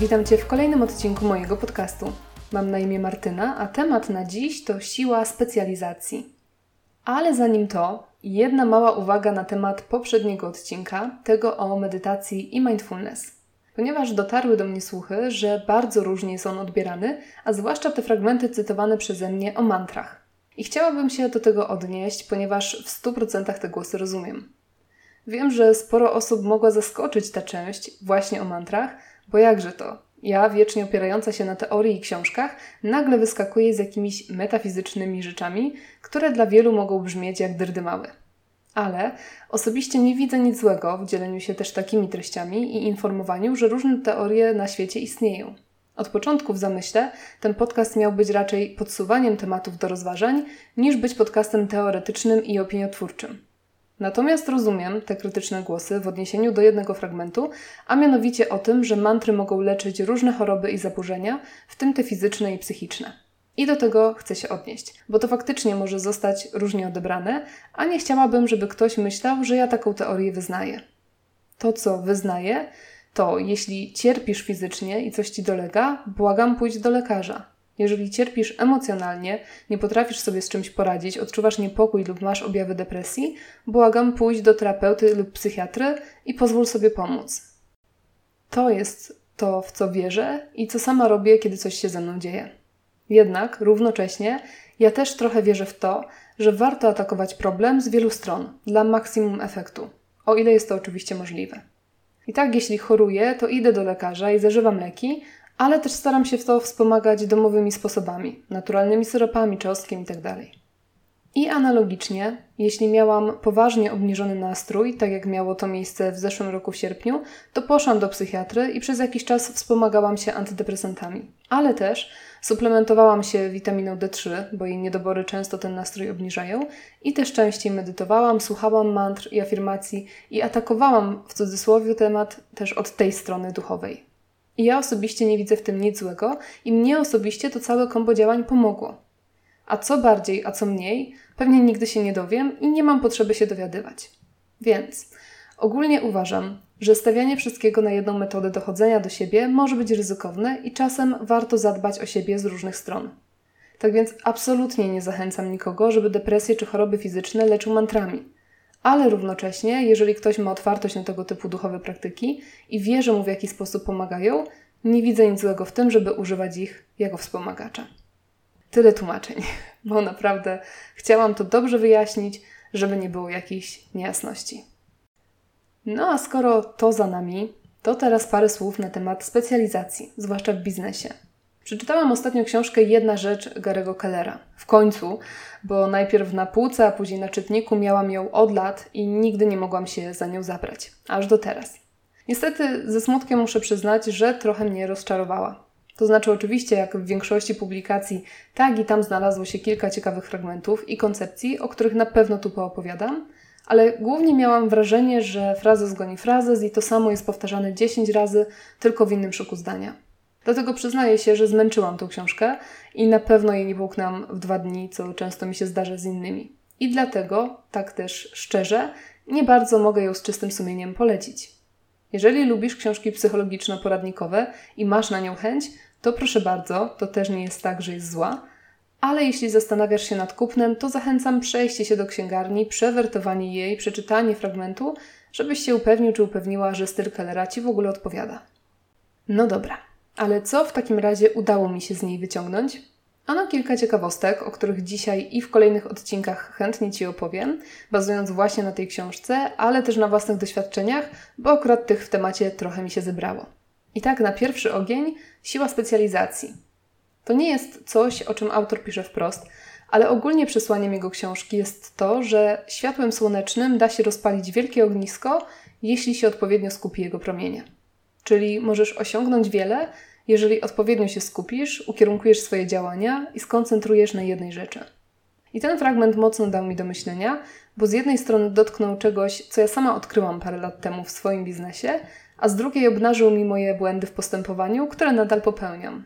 Witam Cię w kolejnym odcinku mojego podcastu. Mam na imię Martyna, a temat na dziś to siła specjalizacji. Ale zanim to, jedna mała uwaga na temat poprzedniego odcinka, tego o medytacji i mindfulness. Ponieważ dotarły do mnie słuchy, że bardzo różnie jest on odbierany, a zwłaszcza te fragmenty cytowane przeze mnie o mantrach. I chciałabym się do tego odnieść, ponieważ w 100% te głosy rozumiem. Wiem, że sporo osób mogła zaskoczyć ta część właśnie o mantrach, bo jakże to? Ja, wiecznie opierająca się na teorii i książkach, nagle wyskakuję z jakimiś metafizycznymi rzeczami, które dla wielu mogą brzmieć jak dyrdymały. Ale osobiście nie widzę nic złego w dzieleniu się też takimi treściami i informowaniu, że różne teorie na świecie istnieją. Od początku w zamyśle ten podcast miał być raczej podsuwaniem tematów do rozważań, niż być podcastem teoretycznym i opiniotwórczym. Natomiast rozumiem te krytyczne głosy w odniesieniu do jednego fragmentu, a mianowicie o tym, że mantry mogą leczyć różne choroby i zaburzenia, w tym te fizyczne i psychiczne. I do tego chcę się odnieść, bo to faktycznie może zostać różnie odebrane, a nie chciałabym, żeby ktoś myślał, że ja taką teorię wyznaję. To, co wyznaję, to jeśli cierpisz fizycznie i coś ci dolega, błagam pójść do lekarza. Jeżeli cierpisz emocjonalnie, nie potrafisz sobie z czymś poradzić, odczuwasz niepokój lub masz objawy depresji, błagam pójść do terapeuty lub psychiatry i pozwól sobie pomóc. To jest to, w co wierzę i co sama robię, kiedy coś się ze mną dzieje. Jednak równocześnie ja też trochę wierzę w to, że warto atakować problem z wielu stron dla maksimum efektu, o ile jest to oczywiście możliwe. I tak, jeśli choruję, to idę do lekarza i zażywam leki, ale też staram się w to wspomagać domowymi sposobami, naturalnymi syropami, czosnkiem itd. I analogicznie, jeśli miałam poważnie obniżony nastrój, tak jak miało to miejsce w zeszłym roku w sierpniu, to poszłam do psychiatry i przez jakiś czas wspomagałam się antydepresantami. Ale też suplementowałam się witaminą D3, bo jej niedobory często ten nastrój obniżają, i też częściej medytowałam, słuchałam mantr i afirmacji i atakowałam w cudzysłowie temat też od tej strony duchowej. I ja osobiście nie widzę w tym nic złego i mnie osobiście to całe kombo działań pomogło. A co bardziej, a co mniej, pewnie nigdy się nie dowiem i nie mam potrzeby się dowiadywać. Więc ogólnie uważam, że stawianie wszystkiego na jedną metodę dochodzenia do siebie może być ryzykowne i czasem warto zadbać o siebie z różnych stron. Tak więc absolutnie nie zachęcam nikogo, żeby depresje czy choroby fizyczne leczył mantrami ale równocześnie, jeżeli ktoś ma otwartość na tego typu duchowe praktyki i wie, że mu w jakiś sposób pomagają, nie widzę nic złego w tym, żeby używać ich jako wspomagacza. Tyle tłumaczeń, bo naprawdę chciałam to dobrze wyjaśnić, żeby nie było jakichś niejasności. No a skoro to za nami, to teraz parę słów na temat specjalizacji, zwłaszcza w biznesie. Przeczytałam ostatnio książkę Jedna rzecz Garego Kellera. W końcu, bo najpierw na półce, a później na czytniku miałam ją od lat i nigdy nie mogłam się za nią zabrać. Aż do teraz. Niestety ze smutkiem muszę przyznać, że trochę mnie rozczarowała. To znaczy, oczywiście, jak w większości publikacji, tak i tam znalazło się kilka ciekawych fragmentów i koncepcji, o których na pewno tu poopowiadam, ale głównie miałam wrażenie, że fraza zgoni frazę i to samo jest powtarzane 10 razy, tylko w innym szoku zdania. Dlatego przyznaję się, że zmęczyłam tą książkę i na pewno jej nie połknęłam w dwa dni, co często mi się zdarza z innymi. I dlatego, tak też szczerze, nie bardzo mogę ją z czystym sumieniem polecić. Jeżeli lubisz książki psychologiczno-poradnikowe i masz na nią chęć, to proszę bardzo, to też nie jest tak, że jest zła, ale jeśli zastanawiasz się nad kupnem, to zachęcam przejście się do księgarni, przewertowanie jej, przeczytanie fragmentu, żebyś się upewnił czy upewniła, że styl Kellera Ci w ogóle odpowiada. No dobra. Ale co w takim razie udało mi się z niej wyciągnąć? Ano kilka ciekawostek, o których dzisiaj i w kolejnych odcinkach chętnie Ci opowiem, bazując właśnie na tej książce, ale też na własnych doświadczeniach, bo akurat tych w temacie trochę mi się zebrało. I tak na pierwszy ogień siła specjalizacji. To nie jest coś, o czym autor pisze wprost, ale ogólnie przesłaniem jego książki jest to, że światłem słonecznym da się rozpalić wielkie ognisko, jeśli się odpowiednio skupi jego promienie. Czyli możesz osiągnąć wiele, jeżeli odpowiednio się skupisz, ukierunkujesz swoje działania i skoncentrujesz na jednej rzeczy. I ten fragment mocno dał mi do myślenia, bo z jednej strony dotknął czegoś, co ja sama odkryłam parę lat temu w swoim biznesie, a z drugiej obnażył mi moje błędy w postępowaniu, które nadal popełniam.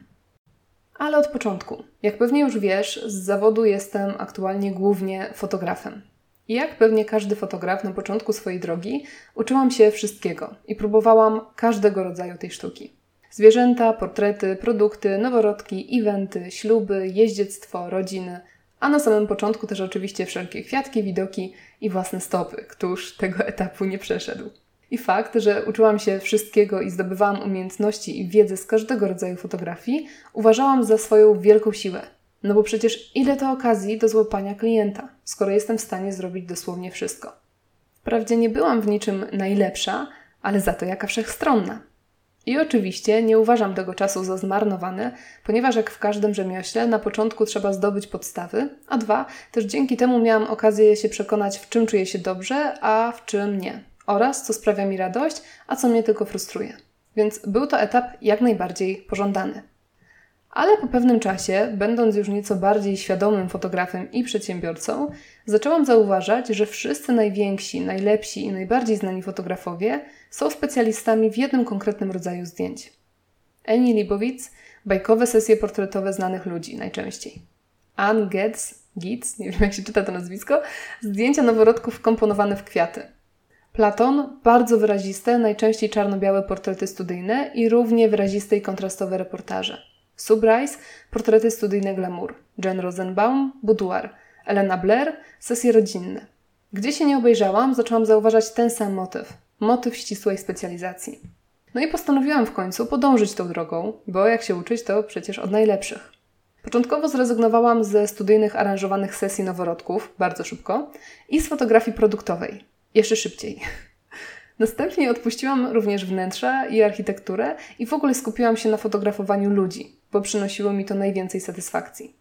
Ale od początku. Jak pewnie już wiesz, z zawodu jestem aktualnie głównie fotografem. Jak pewnie każdy fotograf na początku swojej drogi, uczyłam się wszystkiego i próbowałam każdego rodzaju tej sztuki. Zwierzęta, portrety, produkty, noworodki, eventy, śluby, jeździectwo, rodziny, a na samym początku też oczywiście wszelkie kwiatki, widoki i własne stopy. Któż tego etapu nie przeszedł? I fakt, że uczyłam się wszystkiego i zdobywałam umiejętności i wiedzę z każdego rodzaju fotografii, uważałam za swoją wielką siłę. No bo przecież ile to okazji do złapania klienta, skoro jestem w stanie zrobić dosłownie wszystko. Wprawdzie nie byłam w niczym najlepsza, ale za to jaka wszechstronna. I oczywiście nie uważam tego czasu za zmarnowany, ponieważ jak w każdym rzemiośle, na początku trzeba zdobyć podstawy, a dwa, też dzięki temu miałam okazję się przekonać, w czym czuję się dobrze, a w czym nie. Oraz co sprawia mi radość, a co mnie tylko frustruje. Więc był to etap jak najbardziej pożądany. Ale po pewnym czasie, będąc już nieco bardziej świadomym fotografem i przedsiębiorcą, zaczęłam zauważać, że wszyscy najwięksi, najlepsi i najbardziej znani fotografowie są specjalistami w jednym konkretnym rodzaju zdjęć. Eni Libowitz, bajkowe sesje portretowe znanych ludzi najczęściej. Ann Getz, Gitz, nie wiem jak się czyta to nazwisko, zdjęcia noworodków komponowane w kwiaty. Platon, bardzo wyraziste, najczęściej czarno-białe portrety studyjne i równie wyraziste i kontrastowe reportaże. Subrise, portrety studyjne glamour. Jen Rosenbaum, boudoir. Elena Blair, sesje rodzinne. Gdzie się nie obejrzałam, zaczęłam zauważać ten sam motyw. Motyw ścisłej specjalizacji. No i postanowiłam w końcu podążyć tą drogą, bo jak się uczyć, to przecież od najlepszych. Początkowo zrezygnowałam ze studyjnych aranżowanych sesji noworodków, bardzo szybko, i z fotografii produktowej, jeszcze szybciej. Następnie odpuściłam również wnętrza i architekturę i w ogóle skupiłam się na fotografowaniu ludzi, bo przynosiło mi to najwięcej satysfakcji.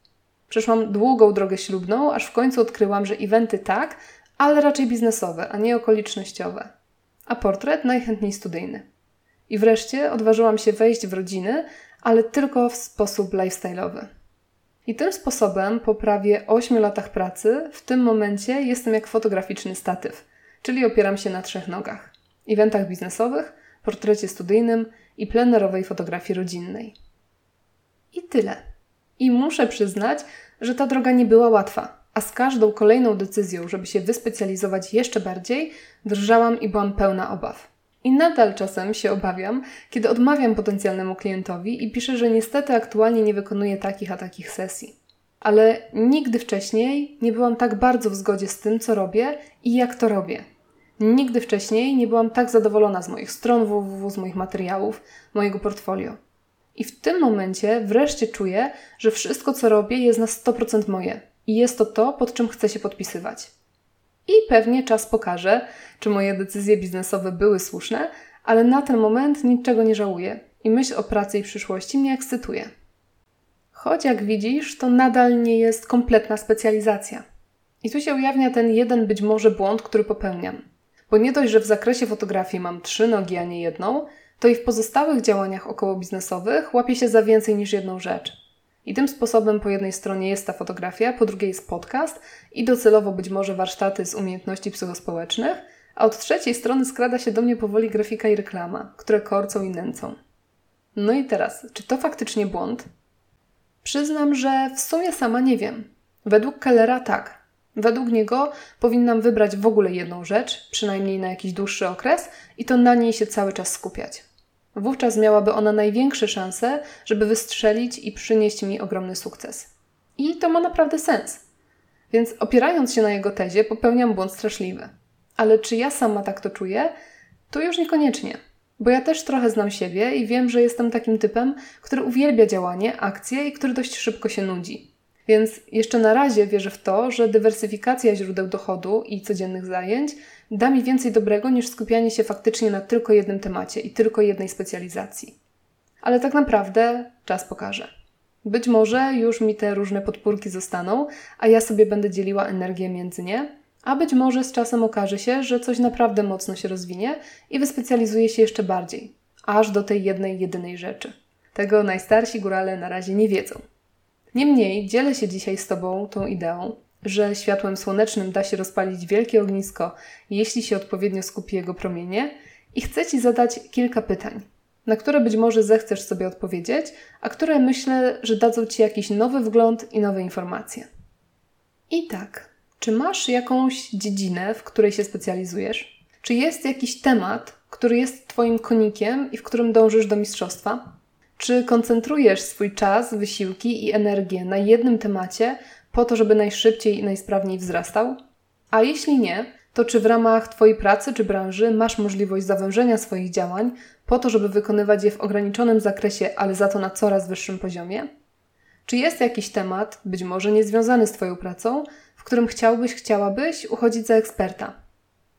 Przeszłam długą drogę ślubną, aż w końcu odkryłam, że eventy tak, ale raczej biznesowe, a nie okolicznościowe. A portret najchętniej studyjny. I wreszcie odważyłam się wejść w rodziny, ale tylko w sposób lifestyle'owy. I tym sposobem po prawie 8 latach pracy w tym momencie jestem jak fotograficzny statyw, czyli opieram się na trzech nogach eventach biznesowych, portrecie studyjnym i plenerowej fotografii rodzinnej. I tyle. I muszę przyznać, że ta droga nie była łatwa, a z każdą kolejną decyzją, żeby się wyspecjalizować jeszcze bardziej, drżałam i byłam pełna obaw. I nadal czasem się obawiam, kiedy odmawiam potencjalnemu klientowi i piszę, że niestety aktualnie nie wykonuję takich a takich sesji. Ale nigdy wcześniej nie byłam tak bardzo w zgodzie z tym, co robię i jak to robię. Nigdy wcześniej nie byłam tak zadowolona z moich stron www, z moich materiałów, mojego portfolio. I w tym momencie wreszcie czuję, że wszystko, co robię, jest na 100% moje i jest to to, pod czym chcę się podpisywać. I pewnie czas pokaże, czy moje decyzje biznesowe były słuszne, ale na ten moment niczego nie żałuję i myśl o pracy i przyszłości mnie ekscytuje. Choć jak widzisz, to nadal nie jest kompletna specjalizacja. I tu się ujawnia ten jeden być może błąd, który popełniam. Bo nie dość, że w zakresie fotografii mam trzy nogi, a nie jedną, to i w pozostałych działaniach okołobiznesowych łapię się za więcej niż jedną rzecz. I tym sposobem po jednej stronie jest ta fotografia, po drugiej jest podcast i docelowo być może warsztaty z umiejętności psychospołecznych, a od trzeciej strony skrada się do mnie powoli grafika i reklama, które korcą i nęcą. No i teraz, czy to faktycznie błąd? Przyznam, że w sumie sama nie wiem. Według Kellera tak, Według niego powinnam wybrać w ogóle jedną rzecz, przynajmniej na jakiś dłuższy okres, i to na niej się cały czas skupiać. Wówczas miałaby ona największe szanse, żeby wystrzelić i przynieść mi ogromny sukces. I to ma naprawdę sens. Więc opierając się na jego tezie, popełniam błąd straszliwy. Ale czy ja sama tak to czuję? To już niekoniecznie. Bo ja też trochę znam siebie i wiem, że jestem takim typem, który uwielbia działanie, akcje i który dość szybko się nudzi. Więc jeszcze na razie wierzę w to, że dywersyfikacja źródeł dochodu i codziennych zajęć da mi więcej dobrego niż skupianie się faktycznie na tylko jednym temacie i tylko jednej specjalizacji. Ale tak naprawdę czas pokaże. Być może już mi te różne podpórki zostaną, a ja sobie będę dzieliła energię między nie, a być może z czasem okaże się, że coś naprawdę mocno się rozwinie i wyspecjalizuje się jeszcze bardziej, aż do tej jednej, jedynej rzeczy. Tego najstarsi górale na razie nie wiedzą. Niemniej dzielę się dzisiaj z Tobą tą ideą, że światłem słonecznym da się rozpalić wielkie ognisko, jeśli się odpowiednio skupi jego promienie, i chcę Ci zadać kilka pytań, na które być może zechcesz sobie odpowiedzieć, a które myślę, że dadzą Ci jakiś nowy wgląd i nowe informacje. I tak, czy masz jakąś dziedzinę, w której się specjalizujesz? Czy jest jakiś temat, który jest Twoim konikiem i w którym dążysz do mistrzostwa? Czy koncentrujesz swój czas, wysiłki i energię na jednym temacie po to, żeby najszybciej i najsprawniej wzrastał? A jeśli nie, to czy w ramach Twojej pracy czy branży masz możliwość zawężenia swoich działań po to, żeby wykonywać je w ograniczonym zakresie, ale za to na coraz wyższym poziomie? Czy jest jakiś temat, być może niezwiązany z Twoją pracą, w którym chciałbyś, chciałabyś uchodzić za eksperta?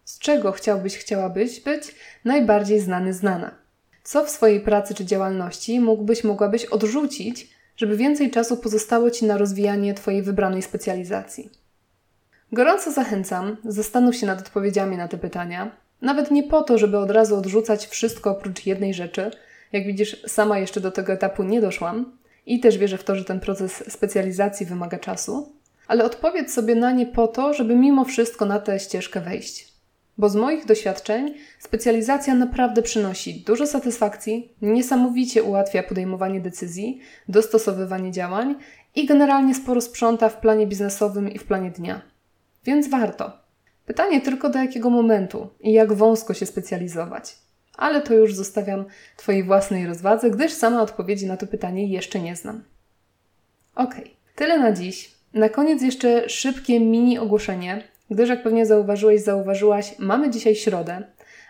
Z czego chciałbyś, chciałabyś być najbardziej znany, znana? Co w swojej pracy czy działalności mógłbyś, mogłabyś odrzucić, żeby więcej czasu pozostało Ci na rozwijanie Twojej wybranej specjalizacji? Gorąco zachęcam, zastanów się nad odpowiedziami na te pytania. Nawet nie po to, żeby od razu odrzucać wszystko oprócz jednej rzeczy. Jak widzisz, sama jeszcze do tego etapu nie doszłam i też wierzę w to, że ten proces specjalizacji wymaga czasu, ale odpowiedz sobie na nie po to, żeby mimo wszystko na tę ścieżkę wejść. Bo z moich doświadczeń specjalizacja naprawdę przynosi dużo satysfakcji, niesamowicie ułatwia podejmowanie decyzji, dostosowywanie działań i generalnie sporo sprząta w planie biznesowym i w planie dnia. Więc warto. Pytanie tylko do jakiego momentu i jak wąsko się specjalizować. Ale to już zostawiam Twojej własnej rozwadze, gdyż sama odpowiedzi na to pytanie jeszcze nie znam. Ok, tyle na dziś. Na koniec jeszcze szybkie mini ogłoszenie, gdyż jak pewnie zauważyłeś, zauważyłaś, mamy dzisiaj środę,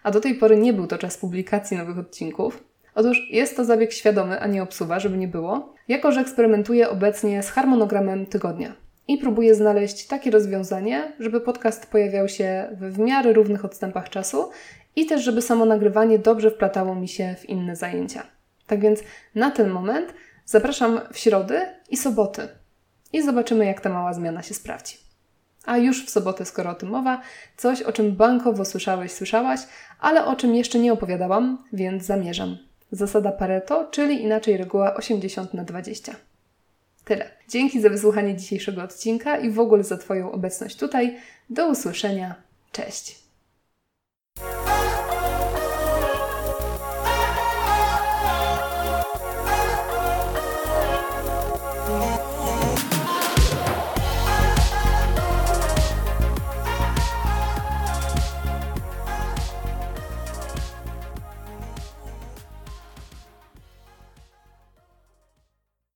a do tej pory nie był to czas publikacji nowych odcinków. Otóż jest to zabieg świadomy, a nie obsuwa, żeby nie było, jako że eksperymentuję obecnie z harmonogramem tygodnia i próbuję znaleźć takie rozwiązanie, żeby podcast pojawiał się w miarę równych odstępach czasu i też, żeby samo nagrywanie dobrze wplatało mi się w inne zajęcia. Tak więc na ten moment zapraszam w środy i soboty i zobaczymy, jak ta mała zmiana się sprawdzi. A już w sobotę, skoro o tym mowa, coś, o czym bankowo słyszałeś, słyszałaś, ale o czym jeszcze nie opowiadałam, więc zamierzam. Zasada Pareto, czyli inaczej reguła 80 na 20. Tyle. Dzięki za wysłuchanie dzisiejszego odcinka i w ogóle za Twoją obecność tutaj. Do usłyszenia. Cześć.